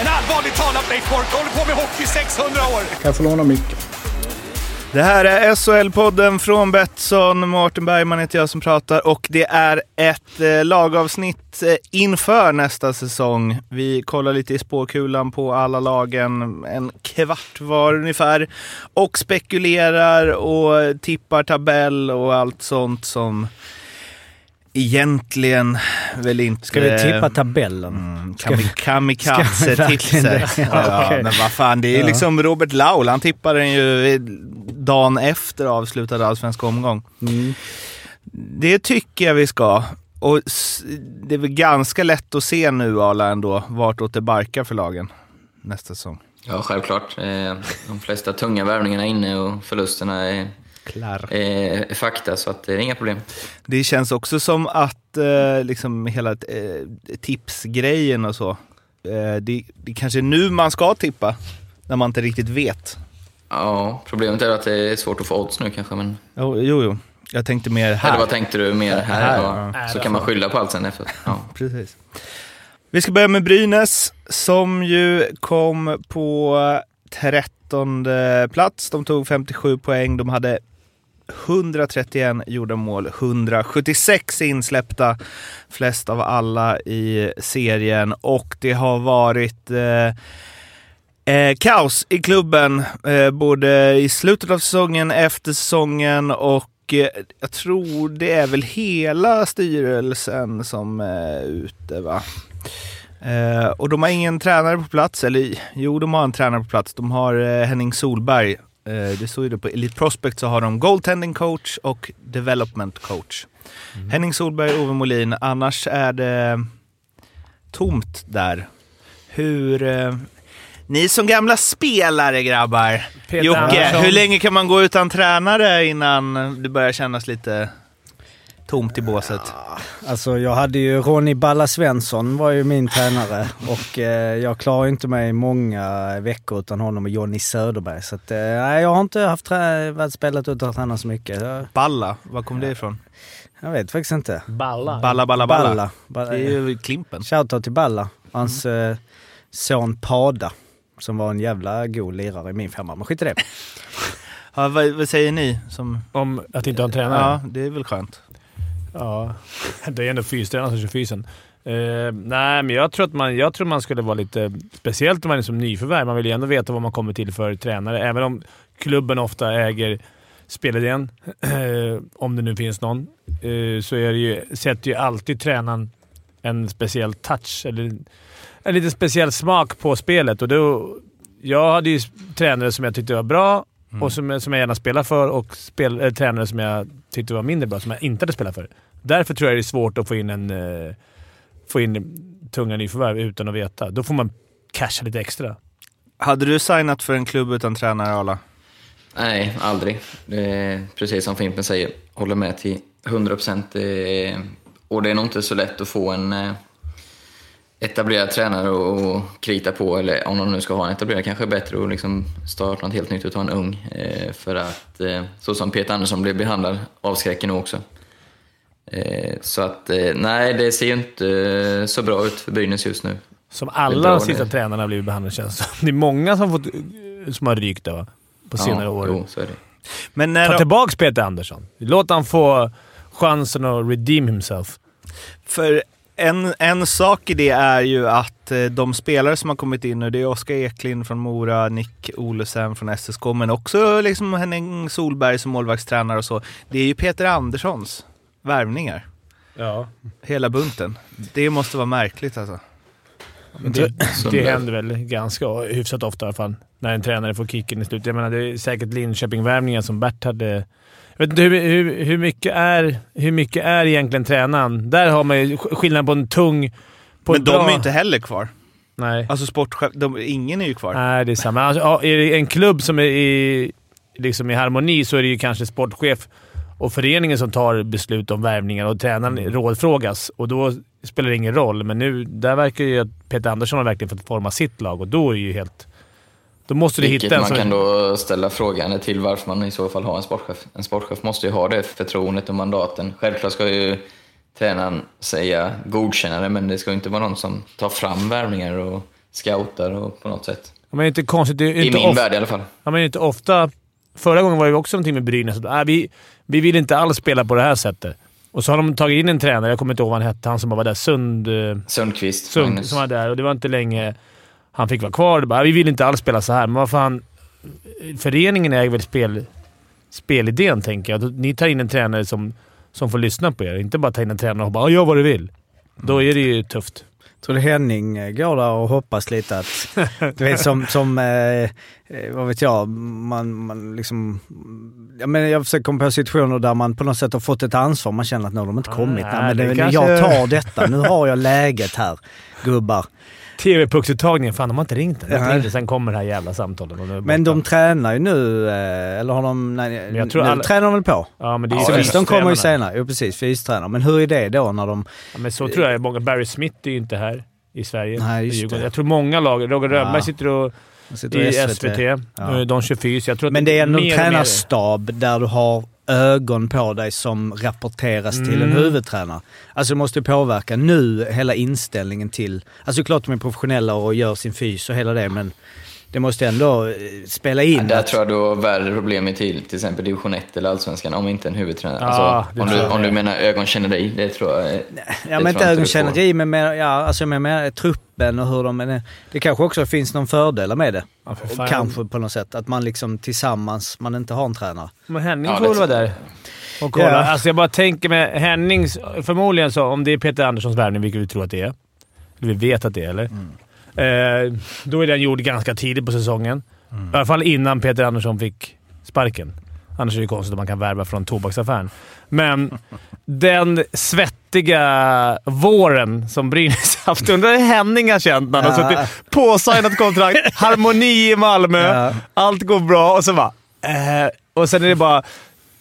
En allvarligt talad Blake Bork håller på med hockey i 600 år! Kan jag få låna micken? Det här är SHL-podden från Betsson. Mårten Bergman heter jag som pratar och det är ett eh, lagavsnitt eh, inför nästa säsong. Vi kollar lite i spåkulan på alla lagen, en kvart var ungefär, och spekulerar och tippar tabell och allt sånt som egentligen väl inte... Ska vi tippa tabellen? Mm, Kamikaze-tipset. Ja, Okej. Men vad fan, det är ju Ja. liksom Robert Laul. Han tippade den ju dagen efter avslutad allsvensk omgång. Mm. Det tycker jag vi ska. Och det är väl ganska lätt att se nu, Arla, ändå, vartåt det barkar för lagen nästa säsong. Ja, självklart. Eh, De flesta tunga värvningarna är inne och förlusterna är, Klar. är fakta, så att det är inga problem. Det känns också som att eh, liksom hela eh, tipsgrejen och så, eh, det, det kanske är nu man ska tippa, när man inte riktigt vet. Ja, problemet är att det är svårt att få odds nu kanske, men... Jo, jo. jo. Jag tänkte mer här. Eller vad tänkte du mer här? Här, ja. ja. Så kan man skylla på allt sen efteråt. Ja. Precis. Vi ska börja med Brynäs som ju kom på 13 plats. De tog 57 poäng. De hade 131 gjorda mål, 176 insläppta, flest av alla i serien. Och det har varit eh, eh, kaos i klubben, eh, både i slutet av säsongen, efter säsongen och eh, jag tror det är väl hela styrelsen som är ute va? Eh, och de har ingen tränare på plats, eller jo de har en tränare på plats. De har eh, Henning Solberg. Eh, det står ju det på Elite Prospect så har de goaltending coach och development coach. Henning Solberg, Ove Molin. Annars är det tomt där. Hur... Eh, ni som gamla spelare grabbar. Peter Jocke, Andersson. hur länge kan man gå utan tränare innan det börjar kännas lite tomt i båset? Alltså jag hade ju Ronny Balla Svensson var ju min tränare och eh, jag klarar inte mig många veckor utan honom och Jonny Söderberg. Så att, eh, jag har inte haft trä- varit spelat utan tränare så mycket. Balla, var kom det ifrån? jag vet faktiskt inte. Balla. Balla, balla, balla. Balla. Balla. Det är ju Klimpen. Shoutout till Balla. Hans eh, son Pada. Som var en jävla god lirare i min femma. Men skit i det. Ja, vad, vad säger ni? Som, Om att inte ha en tränare? ja, det är väl skönt. Ja, det är ändå fystränaren som kör fysen. Uh, nej, men jag tror att man, jag tror man skulle vara lite... Speciellt om man är som nyförvärv. Man vill ju ändå veta vad man kommer till för tränare. Även om klubben ofta äger spelidén, om det nu finns någon, uh, så är det ju, sätter ju alltid tränaren en speciell touch, eller en lite speciell smak på spelet. Och då, jag hade ju tränare som jag tyckte var bra och som, som jag gärna spelar för och spel, eh, tränare som jag tyckte var mindre bra, som jag inte hade spelat för. Därför tror jag det är svårt att få in en eh, få in tunga nyförvärv utan att veta. Då får man casha lite extra. Hade du signat för en klubb utan tränare, Arla? Nej, aldrig. Det är precis som Fimpen säger, håller med till 100 procent. Och det är nog inte så lätt att få en eh, etablerad tränare och krita på, eller om de nu ska ha en etablerad kanske är bättre att liksom starta något helt nytt och ta en ung. Eh, För att eh, så som Peter Andersson blev behandlad avskräcker nog också. Eh, Så att eh, nej, det ser ju inte eh, så bra ut för Brynäs just nu. Som alla de sista tränarna har blivit behandlade känns det som. Det är många som, fått, som har rykt där, va? på senare ja, år. Jo, så är det. Men när Ta tillbaka Peter Andersson. Låt han få chansen att redeem himself. för en, en sak i det är ju att eh, de spelare som har kommit in nu, det är Oskar Eklind från Mora, Nick Olesen från SSK, men också liksom Henning Solberg som målvaktstränare och så. Det är ju Peter Anderssons värvningar. Ja. Hela bunten. Det måste vara märkligt alltså. Det, det händer väl ganska hyfsat ofta i alla fall. När en tränare får kicken i slutet. Jag menar, det är säkert Linköping-värvningar som Bert hade... Jag vet inte hur, hur, hur, mycket är, hur mycket är egentligen tränaren? Där har man ju sk- skillnad på en tung... På men de bra- är ju inte heller kvar. Nej. Alltså sportchef, de, ingen är ju kvar. Nej, det är samma. Alltså, är det en klubb som är i, liksom i harmoni så är det ju kanske sportchef och föreningen som tar beslut om värvningar och tränaren Mm. rådfrågas. Och då spelar det ingen roll, men nu där verkar ju att Peter Andersson har verkligen fått forma sitt lag och då är ju helt... Då måste du Vilket hitta en man som... kan då ställa frågan till varför man i så fall har en sportchef. En sportchef måste ju ha det förtroendet och mandaten. Självklart ska ju tränaren säga godkänna det, men det ska ju inte vara någon som tar fram värvningar och scoutar och på något sätt. Ja, Men inte konstigt. Det är I inte min of- värld i alla fall. Ja, men inte ofta... Förra gången var det också någonting med Brynäs. Att, äh, vi, vi vill inte alls spela på det här sättet. Och så har de tagit in en tränare, jag kommer inte ihåg vad han hette, han som var där. Sund... eh, Sundqvist, Sund som var där och det var inte länge han fick vara kvar. Bara, vi vill inte alls spela så här, men vad fan. Föreningen äger väl spel, spelidén, tänker jag. Ni tar in en tränare som, som får lyssna på er. Inte bara ta in en tränare och bara “gör vad du vill”. Då är det ju tufft. Tror du Henning eh, går där och hoppas lite att, du vet som, som eh, eh, vad vet jag, man, man liksom, jag, menar, jag försöker komma på situationer där man på något sätt har fått ett ansvar. Man känner att nu har de inte kommit. nej, Nej, men det det, kanske- Jag tar detta, nu har jag läget här gubbar. TV-pucksuttagningen. Fan, de har inte ringt den. Ja. Ja. Sen kommer det här jävla samtalet. Men de tränar ju nu, eh, eller har de, nej, jag tror nu alla- tränar de väl på? Ja, men det är Ja, ju visst, de kommer ju senare. Jo precis, fystränare. Men hur är det då när de... Ja, men så tror jag många. Barry Smith är ju inte här i Sverige. Nej, just det. Jag tror många lag... Roger Rönnberg Ja. sitter och sitter i i SVT. Ja. De kör fys. Jag tror Men det är en tränarstab där du har ögon på dig som rapporteras till en Mm. huvudtränare. Alltså det måste ju påverka nu hela inställningen till... Alltså klart de är professionella och gör sin fys och hela det men det måste ändå eh, spela in. Ja, där att- tror jag du har värre problem i till, till exempel division 1 eller allsvenskan, om inte en huvudtränare. Ja, alltså, om, du, om du menar ögonkänneri, det tror jag... Ja det men inte ögonkänneri men mer, ja, alltså med, med truppen och hur de... Men det, det kanske också finns någon fördelar med det. Ja, för. Kanske på något sätt. Att man liksom tillsammans, man inte har en tränare. Men Henning Ja, får väl vara där och kolla. Ja. Alltså jag bara tänker med Hennings... Förmodligen så, om det är Peter Anderssons värvning, vilket vi tror att det är. Eller vi vet att det är, eller? Eh, då är den gjord ganska tidigt på säsongen. I alla fall innan Peter Andersson fick sparken. Annars är det konstigt att man kan värva från tobaksaffären. Men den svettiga våren som Brynäs haft. Undrar hur Henning har känt när han har suttit påsignat kontrakt, harmoni i Malmö, Ja. allt går bra och så bara... Eh, och sen är det bara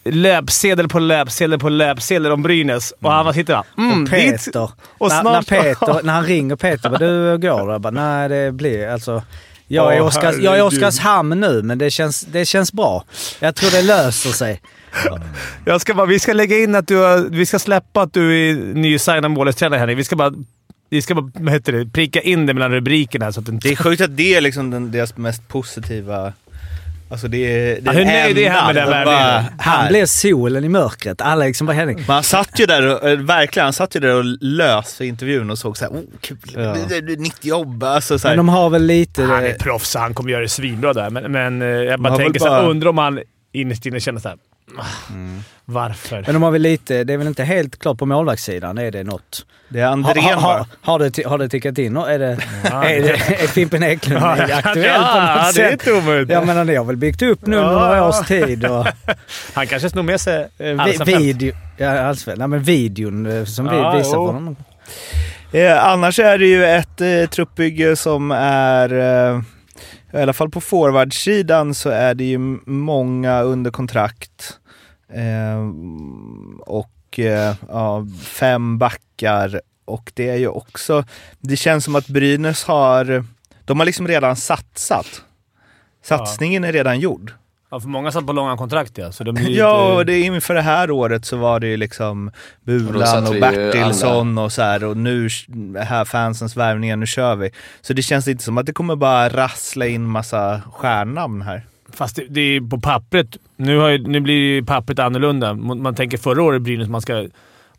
löpsedel på löpsedel på löpsedel om Brynäs. Och han bara sitter där. Mm, och dit- Peter, och när, snart- när, Peter när han ringer Peter, bara, du går Jag bara, nej det blir alltså... Jag är, Åh, Oskars, jag är. Oskarshamn nu, men det känns, det känns bra. Jag tror det löser sig. Jag ska bara, vi ska lägga in att du har, Vi ska släppa att du är nysignad målvaktstränare Henrik. Vi ska bara... Vi ska bara, vad heter det, pricka in det mellan rubrikerna här så att. Det är sjukt att det är liksom den, deras mest positiva... Alltså det är... Det Ja, hur nöjd är han med den de värvningen? bara, Han blev solen i mörkret. Alla liksom bara Henning. Men han satt ju där och, eh, verkligen, han satt ju där och lös för intervjun och såg såhär, oh kul, Ja. nytt jobb. Alltså, så här. Men de har väl lite... Han är proffs, han kommer göra det svinbra där. Men, men eh, jag bara tänker såhär, bara- undrar om han innerst inne känner såhär... ah, Varför? Men de har väl lite... Det är väl inte helt klart på målvaktssidan, är det något? det är Har, Andrén har, har, bara. har, det, ti- har det tickat in? Är det, Ja. är, det, är Fimpen Eklund Ja, aktuell på ja, något det är sätt? inte omöjligt. Jag menar, det har väl byggt upp nu under Ja. några års tid. Och, Han kanske snor med sig eh, vi, video, ja, allsvenskan. Nej, men videon eh, som vi Ja, visar jo. på honom. Eh, annars är det ju ett eh, truppbygge som är, eh, i alla fall på forwardsidan så är det ju många under kontrakt. Eh, och eh, ja, fem backar. Och det är ju också, det känns som att Brynäs har, de har liksom redan satsat. Satsningen är redan gjord. Ja, för många satt på långa kontrakt ja. Så de blir Ja, inte- och det, inför det här året så var det ju liksom Och Bulan och ju Bertilsson och så här och nu här fansens värvningar, nu kör vi. Så det känns inte som att det kommer bara rassla in massa stjärnnamn här. Fast det, det är på pappret. Nu, har nu blir ju pappret annorlunda. Man tänker förra året Brynäs, man ska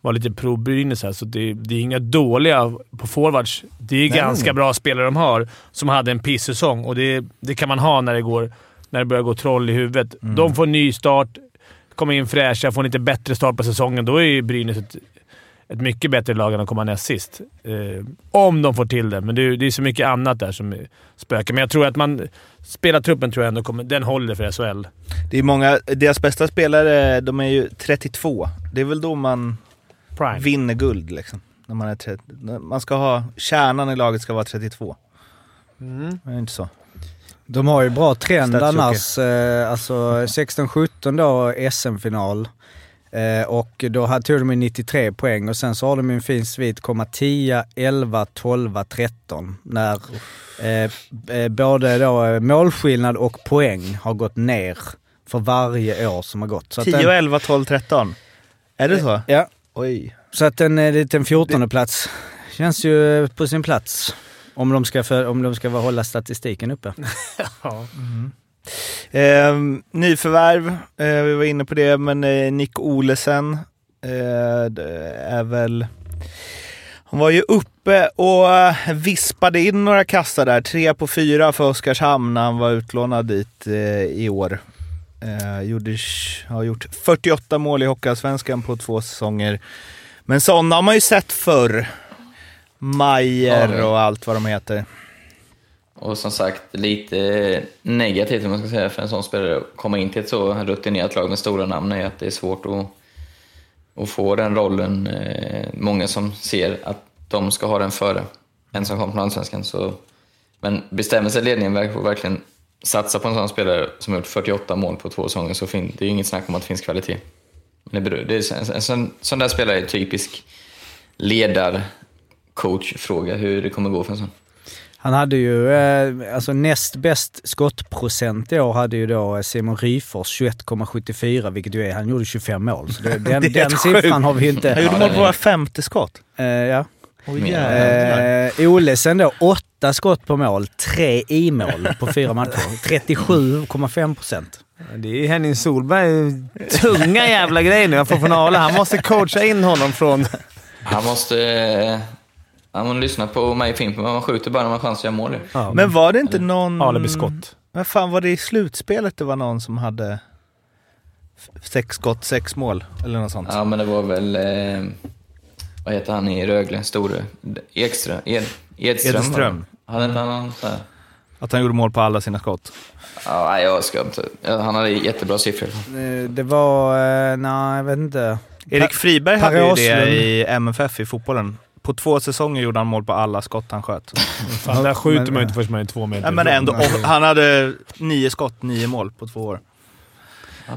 vara lite pro-Brynäs här, så det, det är inga dåliga på forwards. Det är Nej. ganska bra spelare de har som hade en pissäsong och det, det kan man ha när det, går, när det börjar gå troll i huvudet. De får ny start, kommer in fräscha, får en lite bättre start på säsongen. Då är ju Brynäs ett, ett mycket bättre lag än att komma näst sist. Eh, om de får till det, men det, är- det är så mycket annat där som spökar. Men jag tror att man... Spelartruppen tror jag ändå kommer... Den håller för SHL. Det är många, deras bästa spelare, de är ju 32. Det är väl då man Prime. vinner guld liksom. När man är 30. Man ska ha, kärnan i laget ska vara 32. Det är inte så. De har ju bra trend Stats annars. Eh, alltså 16-17 då SM-final. Eh, och då tog de ju 93 poäng och sen så har de en fin svit, komma 10, 11, 12, 13. När eh, eh, både då eh, målskillnad och poäng har gått ner för varje år som har gått. Så att 10, den, 11, 12, 13. Är det så? Ja, Oj. så att en liten 14 plats känns ju på sin plats. Om de ska, för, om de ska hålla statistiken uppe. Ja. Eh, nyförvärv, eh, vi var inne på det, men eh, Nick Olesen eh, är väl... Han var ju uppe och eh, vispade in några kassar där. Tre på fyra för Oskarshamn när han var utlånad dit eh, i år. Gjorde, har gjort 48 mål i Hockeyallsvenskan på två säsonger. Men sådana har man ju sett förr. Majer och allt vad de heter. Och som sagt, lite negativt om man ska säga för en sån spelare att komma in till ett så rutinerat lag med stora namn är att det är svårt att, att få den rollen. Eh, många som ser att de ska ha den före en som kommer från Allsvenskan. Så, men bestämmer sig ledningen verk- verkligen satsa på en sån spelare som har gjort 48 mål på två säsonger så fin- det är ju inget snack om att det finns kvalitet. Men det beror, det är, en, en sån, sån där spelare är typisk ledar-coach-fråga, hur det kommer gå för en sån. Han hade ju, eh, alltså näst bäst skottprocent i år hade ju då Simon Ryfors 21,74 vilket ju är, han gjorde 25 mål. Så det, den, Det är den siffran har vi ju Han inte. gjorde Ja, mål det på våra femte skott. Eh, ja. Men- jävlar. Eh, Olesen då, åtta skott på mål, tre i mål på fyra matcher. 37,5 procent. Det är Henning Solberg. Tunga jävla grejer nu han får från Ale. Han måste coacha in honom från... Han måste... eh, Han måste lyssna på mig i Fimpen, men man skjuter bara när man har chans att göra mål. Ja, Men var det inte någon... Ale blir skott. Vad fan var det i slutspelet det var någon som hade sex skott, sex mål? Eller något sånt. Ja, men det var väl... Eh, vad heter han i Rögle? Store? Ekström? Ed, Edström? Edström. Hade inte han någon så här? Att han gjorde mål på alla sina skott. Ja, nej, jag ska inte... ja, Han hade jättebra siffror. Eh, Det var, eh, nej jag vet inte. Erik Friberg Per hade ju det i MFF i fotbollen. På två säsonger gjorde han mål på alla skott han sköt. Fan, där skjuter men- man ju inte först man är två meter Nej, men ändå, han hade nio skott, nio mål på två år.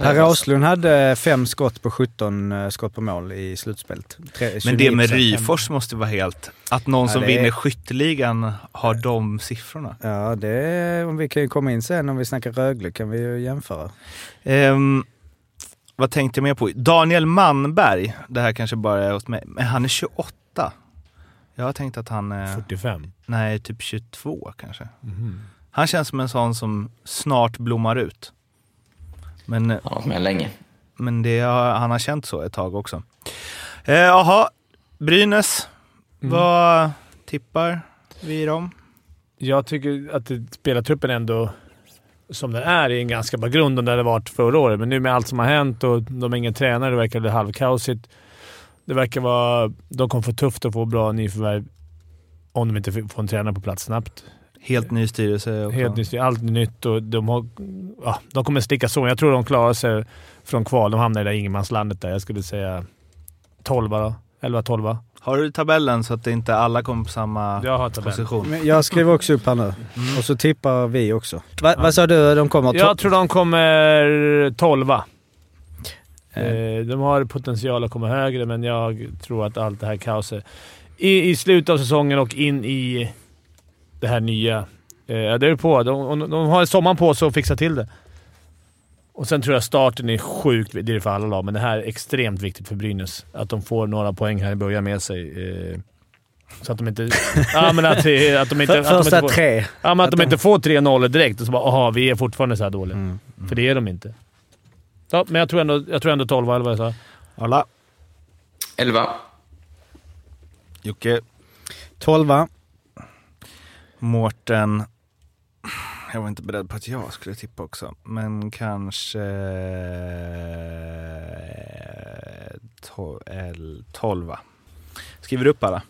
Per Åslund hade fem skott på 17 eh, skott på mål i slutspelet. Men det med 29%. Ryfors måste vara helt... Att någon Ja, som är- vinner skytteligan har de siffrorna. Ja, det är, om vi kan ju komma in sen om vi snackar Rögle kan vi ju jämföra. Ehm, vad tänkte jag mer på? Daniel Manberg. Det här kanske bara är hos mig. Men han är 28. Jag har tänkt att han är... 45. Nej, typ 22 kanske. Han känns som en sån som snart blommar ut. Men, Han har varit med länge. men det har, han har känt så ett tag också. Eh, Jaha, Brynäs. Vad tippar vi dem? Jag tycker att det- spelartruppen ändå, som den är, är en ganska bra grund och där det varit förra året. Men nu med allt som har hänt och de har ingen tränare, det verkar bli halvkaosigt. Det verkar vara... De kommer få tufft att få bra nyförvärv om de inte får en tränare på plats snabbt. Helt ny styrelse också. Helt nytt, allt nytt och de, har, ja, de kommer sticka så. Jag tror de klarar sig från kval. De hamnar i det där ingenmanslandet där. Jag skulle säga 12 då. 11-12. Har du tabellen så att det inte alla kommer på samma Jag har tabellen. position? Men jag skriver också upp här nu. Mm. Och så tippar vi också. Va, Vad sa du? De kommer Jag tror de kommer 12. Eh. Eh, de har potential att komma högre, men jag tror att allt det här kaoset i, i slutet av säsongen och in i det här nya. Eh, det är på. De, de, de har sommaren på sig att fixa till det. Och sen tror jag starten är sjukt Det är det för alla lag, men det här är extremt viktigt för Brynäs. Att de får några poäng här i början med sig. Eh, så att de inte... ja, men att, att de inte... För, att de första inte får, tre. Ja, men att, Att de de- inte får 3-0 direkt och så bara “Jaha, vi är fortfarande så här dåliga”. Mm. För det är de inte. Ja, men jag tror ändå, jag tror ändå 12 eller vad jag sa. Alla. 11. Jocke. Tolva. Mårten. Jag var inte beredd på att jag skulle tippa också. Men kanske... to- el- Tolva. Skriver du upp alla?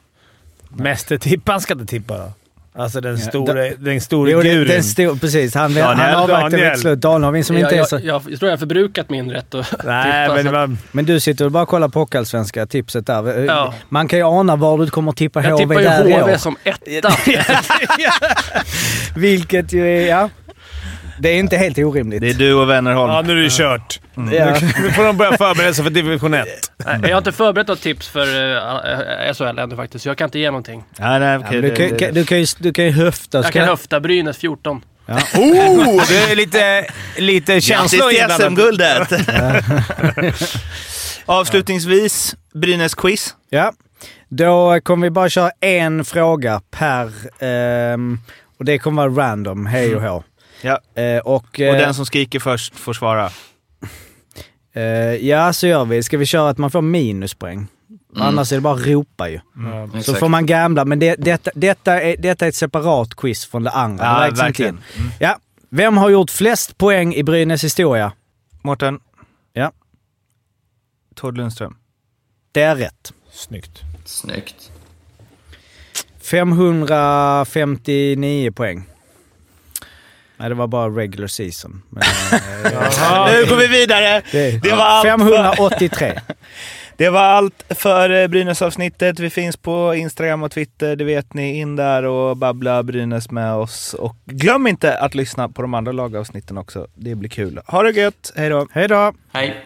Mästertippan ska inte tippa då. Alltså den Ja, store, den store Jo, det- gurun. den stor, precis. Han, Daniel, han avvaktar slut. Daniel som inte är jag, så... jag, jag, tror jag har förbrukat min rätt att Nej, tippa, men att- var... Men du sitter och bara kollar på Hockeyallsvenska tipset där. Ja. Man kan ju ana var du kommer tippa Jag HV tippar ju där i HV som etta. Vilket ju är... Ja. Det är inte helt orimligt. Det är du och Wennerholm. Ja, nu är det kört. Ja. Nu får de börja förbereda sig för division 1. Nej, jag har inte förberett något tips för uh, SHL ännu faktiskt, så jag kan inte ge någonting. Nej, nej, Ja, okej. men du, kan, kan, du, kan ju, du kan ju höfta. Jag kan höfta Brynäs 14. Ja. Oh! Det är lite, lite känslor Grattis till inblandat. SM-guldet! Avslutningsvis, Brynäs-quiz. Ja. Då kommer vi bara köra en fråga per... ehm, och det kommer vara random, hej och hå. Ja. Eh, och, Och eh, den som skriker först får svara. eh, ja, så gör vi. Ska vi köra att man får minuspoäng? Annars är det bara att ropa ju. Så Exakt. får man gambla, men det, detta, detta, är, detta är ett separat quiz från det andra. Ja, det verkligen. in. Ja. Vem har gjort flest poäng i Brynäs historia? Mårten? Ja. Tord Lundström. Det är rätt. Snyggt. Snyggt. 559 poäng. Nej, det var bara regular season. Men, eh, Nu går vi vidare! det, Det var allt 583. Det var allt för eh, Brynäs-avsnittet. Vi finns på Instagram och Twitter, det vet ni. In där och babbla Brynäs med oss. Och glöm inte att lyssna på de andra lagavsnitten också. Det blir kul. Ha det gött! Hej då! Hej då! Hej!